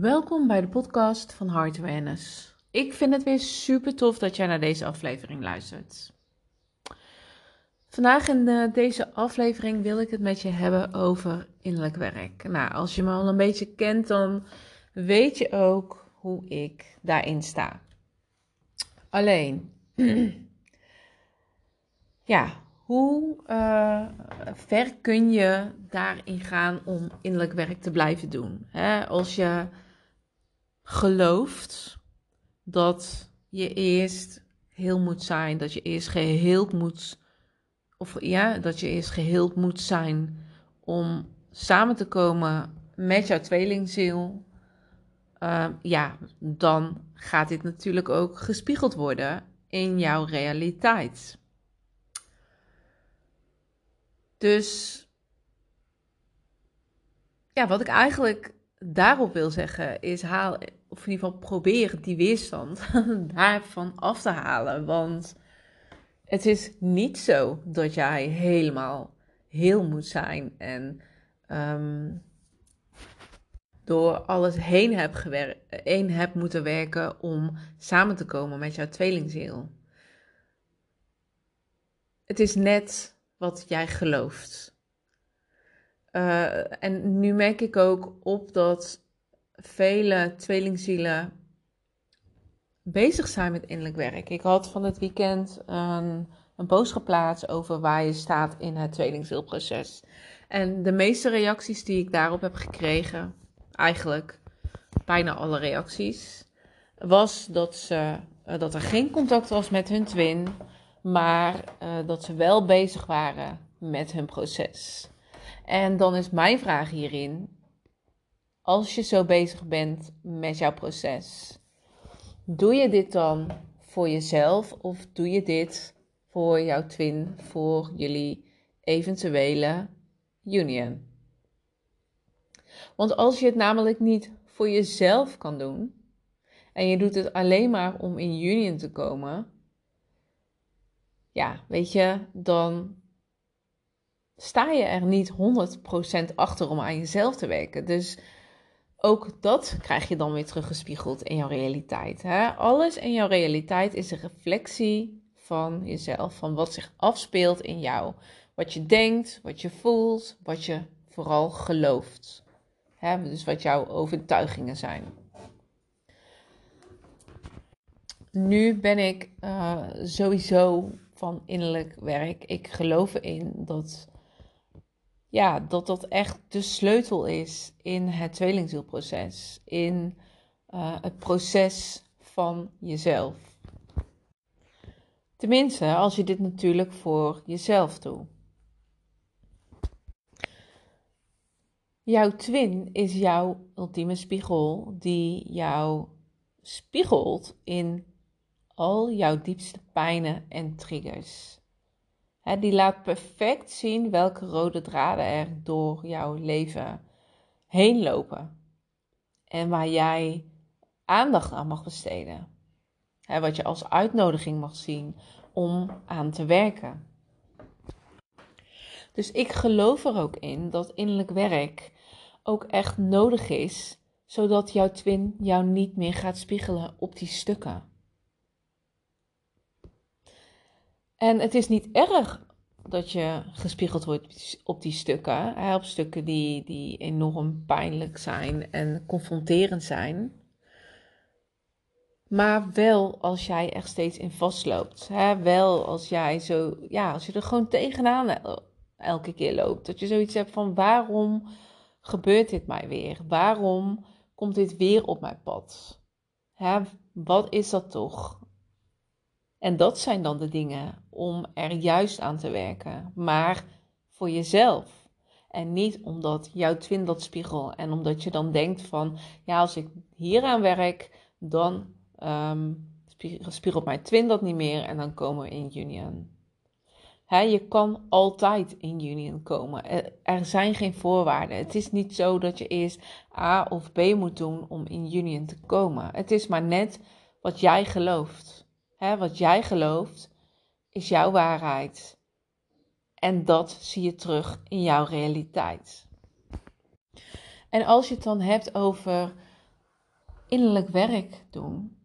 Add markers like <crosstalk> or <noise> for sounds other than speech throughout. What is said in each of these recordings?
Welkom bij de podcast van Heart Awareness. Ik vind het weer super tof dat jij naar deze aflevering luistert. Vandaag in de, deze aflevering wil ik het met je hebben over innerlijk werk. Nou, als je me al een beetje kent, dan weet je ook hoe ik daarin sta. Alleen, <clears throat> ja, hoe uh, ver kun je daarin gaan om innerlijk werk te blijven doen? Hè? Als je gelooft dat je eerst heel moet zijn, dat je eerst geheeld moet, of ja, dat je eerst geheeld moet zijn om samen te komen met jouw tweelingziel, uh, ja, dan gaat dit natuurlijk ook gespiegeld worden in jouw realiteit. Dus ja, wat ik eigenlijk daarop wil zeggen is haal, of in ieder geval probeer die weerstand <laughs> daarvan af te halen. Want het is niet zo dat jij helemaal heel moet zijn en um, door alles heen hebt, moeten werken om samen te komen met jouw tweelingziel. Het is net wat jij gelooft. Uh, en nu merk ik ook op dat vele tweelingzielen bezig zijn met innerlijk werk. Ik had van het weekend een, een post geplaatst over waar je staat in het tweelingzielproces. En de meeste reacties die ik daarop heb gekregen, eigenlijk bijna alle reacties, was dat, ze, uh, dat er geen contact was met hun twin, maar uh, dat ze wel bezig waren met hun proces. En dan is mijn vraag hierin: als je zo bezig bent met jouw proces, doe je dit dan voor jezelf of doe je dit voor jouw twin, voor jullie eventuele union? Want als je het namelijk niet voor jezelf kan doen en je doet het alleen maar om in union te komen, ja, weet je, dan sta je er niet 100% achter om aan jezelf te werken. Dus ook dat krijg je dan weer teruggespiegeld in jouw realiteit. Hè? Alles in jouw realiteit is een reflectie van jezelf, van wat zich afspeelt in jou. Wat je denkt, wat je voelt, wat je vooral gelooft. Hè? Dus wat jouw overtuigingen zijn. Nu ben ik uh, sowieso van innerlijk werk. Ik geloof erin dat ja, dat dat echt de sleutel is in het tweelingzielproces. In uh, het proces van jezelf. Tenminste, als je dit natuurlijk voor jezelf doet. Jouw twin is jouw ultieme spiegel die jou spiegelt in al jouw diepste pijnen en triggers die laat perfect zien welke rode draden er door jouw leven heen lopen. En waar jij aandacht aan mag besteden. wat je als uitnodiging mag zien om aan te werken. Dus ik geloof er ook in dat innerlijk werk ook echt nodig is, zodat jouw twin jou niet meer gaat spiegelen op die stukken. En het is niet erg dat je gespiegeld wordt op die stukken. Hè, op stukken die, die enorm pijnlijk zijn en confronterend zijn. Maar wel als jij er steeds in vastloopt. Hè? Wel als jij zo, ja, als je er gewoon tegenaan elke keer loopt. Dat je zoiets hebt van waarom gebeurt dit mij weer? Waarom komt dit weer op mijn pad? Hè? Wat is dat toch? En dat zijn dan de dingen om er juist aan te werken, maar voor jezelf. En niet omdat jouw twin dat spiegel en omdat je dan denkt van, ja, als ik hier aan werk, dan um, spiegelt mijn twin dat niet meer en dan komen we in union. Je kan altijd in union komen. Er zijn geen voorwaarden. Het is niet zo dat je eerst A of B moet doen om in union te komen. Het is maar net wat jij gelooft. Hè, wat jij gelooft, is jouw waarheid. En dat zie je terug in jouw realiteit. En als je het dan hebt over innerlijk werk doen.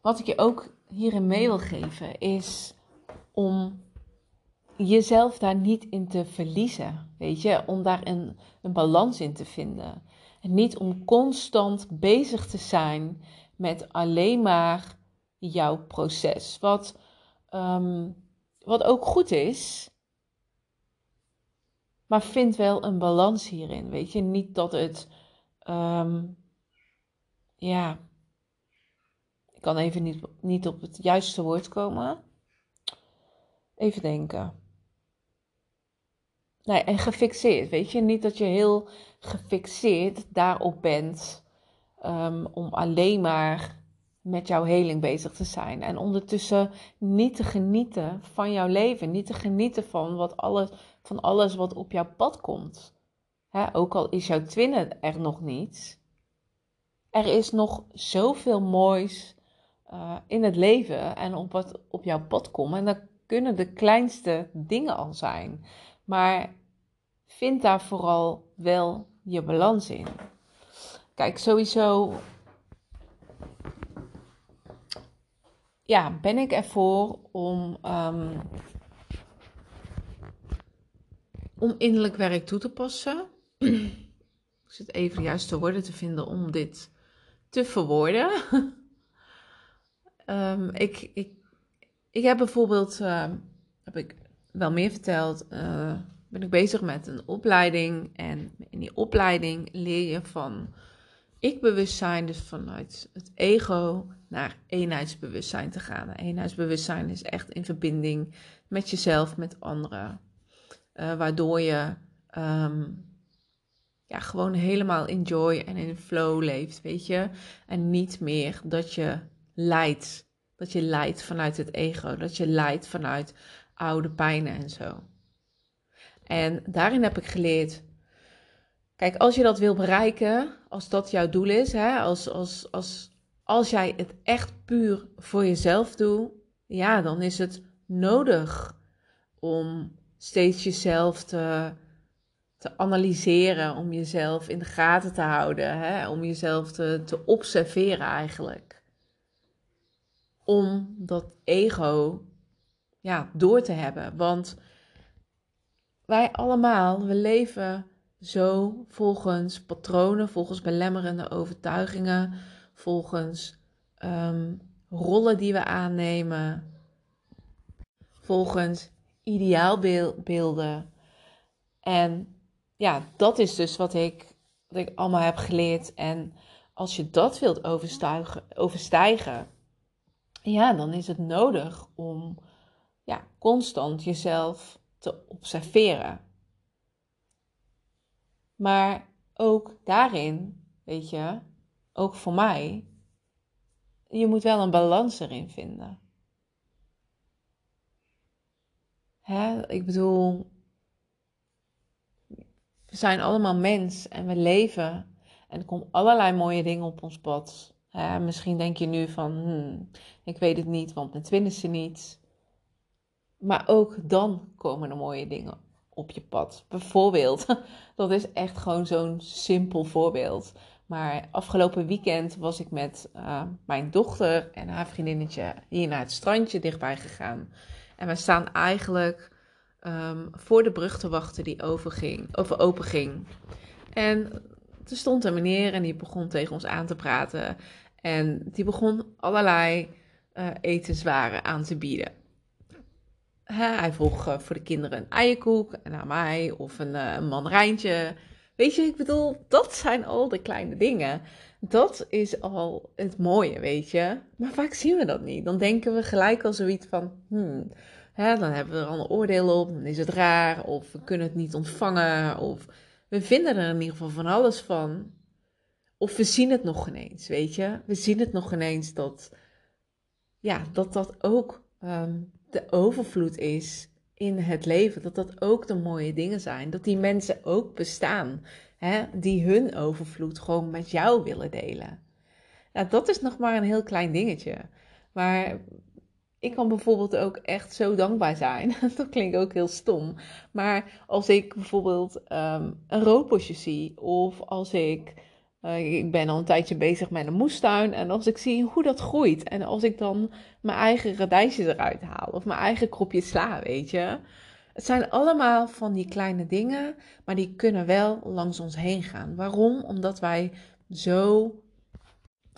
Wat ik je ook hierin mee wil geven is om jezelf daar niet in te verliezen. Weet je, om daar een, een balans in te vinden. En niet om constant bezig te zijn met alleen maar jouw proces. Wat, ehm, wat ook goed is. Maar vind wel een balans hierin. Weet je, niet dat het. Ehm, ja. Ik kan even niet, niet op het juiste woord komen. Even denken. Nee, en gefixeerd, weet je. Niet dat je heel gefixeerd daarop bent um, om alleen maar met jouw heling bezig te zijn. En ondertussen niet te genieten van jouw leven. Niet te genieten van, wat alles, van alles wat op jouw pad komt. ook al is jouw twin er nog niet. Er is nog zoveel moois uh, in het leven en op wat op jouw pad komt. En dat kunnen de kleinste dingen al zijn. Maar vind daar vooral wel je balans in. Kijk, sowieso ja, ben ik ervoor om, um, om innerlijk werk toe te passen. <clears throat> ik zit even de juiste woorden te vinden om dit te verwoorden. um, <laughs> ik, ik, ik heb bijvoorbeeld, uh, heb ik wel meer verteld, uh, ben ik bezig met een opleiding. En in die opleiding leer je van ik-bewustzijn, dus vanuit het ego naar eenheidsbewustzijn te gaan. Eenheidsbewustzijn is echt in verbinding met jezelf, met anderen. Uh, waardoor je um, ja, gewoon helemaal in joy en in flow leeft, weet je. En niet meer dat je leidt. Dat je leidt vanuit het ego. Dat je leidt vanuit oude pijnen en zo. En daarin heb ik geleerd. Kijk, als je dat wil bereiken, als dat jouw doel is, hè, als, als, als, als jij het echt puur voor jezelf doet, ja, dan is het nodig om steeds jezelf te, te analyseren, om jezelf in de gaten te houden, hè, om jezelf te, te observeren eigenlijk. Om dat ego ja, door te hebben. Want wij allemaal, we leven zo volgens patronen, volgens belemmerende overtuigingen, volgens um, rollen die we aannemen, volgens ideaalbeelden. En ja, dat is dus wat ik, wat ik allemaal heb geleerd. En als je dat wilt overstijgen, overstijgen ja, dan is het nodig om ja, constant jezelf te observeren. Maar ook daarin, weet je, ook voor mij, je moet wel een balans erin vinden. Hè? Ik bedoel, we zijn allemaal mens en we leven en er komen allerlei mooie dingen op ons pad. Hè? Misschien denk je nu van, hmm, ik weet het niet, want mijn twin is er niet. Maar ook dan komen er mooie dingen op je pad. Bijvoorbeeld, <laughs> dat is echt gewoon zo'n simpel voorbeeld. Maar afgelopen weekend was ik met uh, mijn dochter en haar vriendinnetje hier naar het strandje dichtbij gegaan. En we staan eigenlijk um, voor de brug te wachten die overging, over open ging. En er stond een meneer en die begon tegen ons aan te praten. En die begon allerlei uh, etenswaren aan te bieden hij vroeg eh, voor de kinderen een eierkoek en aan mij of een, uh, een. Weet je, ik bedoel, dat zijn al de kleine dingen. Dat is al het mooie, weet je. Maar vaak zien we dat niet. Dan denken we gelijk al zoiets van, hmm, hè, dan hebben we er al een oordeel op, dan is het raar, of we kunnen het niet ontvangen, of we vinden er in ieder geval van alles van. Of we zien het nog ineens, weet je. We zien het nog ineens dat, ja, dat dat ook ehm, de overvloed is in het leven. Dat dat ook de mooie dingen zijn. Dat die mensen ook bestaan. Hè, die hun overvloed gewoon met jou willen delen. Nou, dat is nog maar een heel klein dingetje. Maar ik kan bijvoorbeeld ook echt zo dankbaar zijn. <laughs> dat klinkt ook heel stom. Maar als ik bijvoorbeeld um, een roodbosje zie, of als ik Eh, ik ben al een tijdje bezig met een moestuin. En als ik zie hoe dat groeit. En als ik dan mijn eigen radijsjes eruit haal. Of mijn eigen kropje sla, weet je. Het zijn allemaal van die kleine dingen. Maar die kunnen wel langs ons heen gaan. Waarom? Omdat wij zo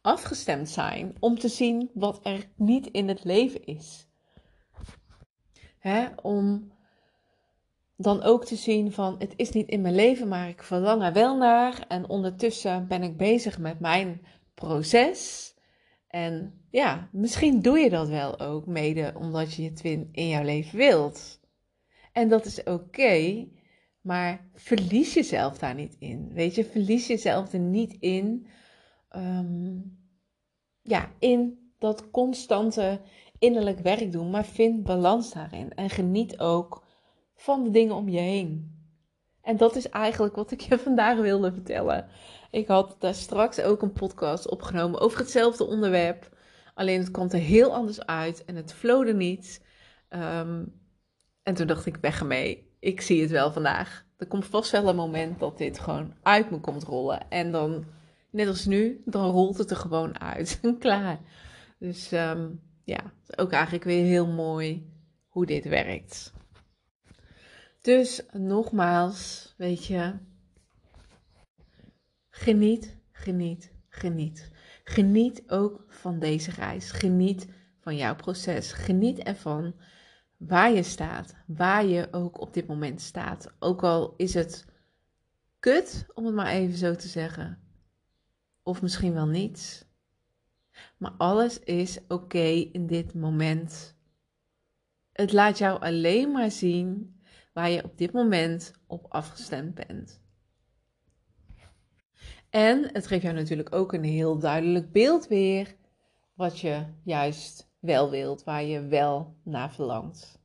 afgestemd zijn om te zien wat er niet in het leven is. Hè? Om dan ook te zien van het is niet in mijn leven, maar ik verlang er wel naar. En ondertussen ben ik bezig met mijn proces. En ja, misschien doe je dat wel ook mede omdat je het in jouw leven wilt. En dat is oké, maar verlies jezelf daar niet in. Weet je, verlies jezelf er niet in. Ehm, ja, in dat constante innerlijk werk doen, maar vind balans daarin. En geniet ook van de dingen om je heen. En dat is eigenlijk wat ik je <laughs> vandaag wilde vertellen. Ik had daar straks ook een podcast opgenomen over hetzelfde onderwerp. Alleen het kwam er heel anders uit en het flowde niet. Ehm, en toen dacht ik, weg ermee. Ik zie het wel vandaag. Er komt vast wel een moment dat dit gewoon uit me komt rollen. En dan, net als nu, dan rolt het er gewoon uit. <laughs> Klaar. Dus um, ja, ook eigenlijk weer heel mooi hoe dit werkt. Dus nogmaals, weet je, geniet, geniet, geniet. Geniet ook van deze reis. Geniet van jouw proces. Geniet ervan waar je staat, waar je ook op dit moment staat. Ook al is het kut, om het maar even zo te zeggen, of misschien wel niets. Maar alles is oké in dit moment. Het laat jou alleen maar zien waar je op dit moment op afgestemd bent. En het geeft jou natuurlijk ook een heel duidelijk beeld weer wat je juist wel wilt, waar je wel naar verlangt.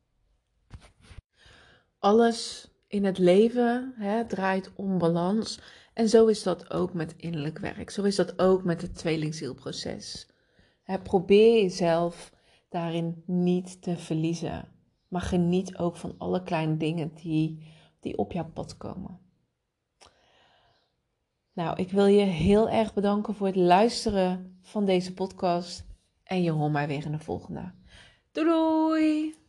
Alles in het leven hè, draait om balans. En zo is dat ook met innerlijk werk. Zo is dat ook met het tweelingzielproces. Probeer jezelf daarin niet te verliezen. Maar geniet ook van alle kleine dingen die, die op jouw pad komen. Nou, ik wil je heel erg bedanken voor het luisteren van deze podcast. En je hoort mij weer in de volgende. Doei doei!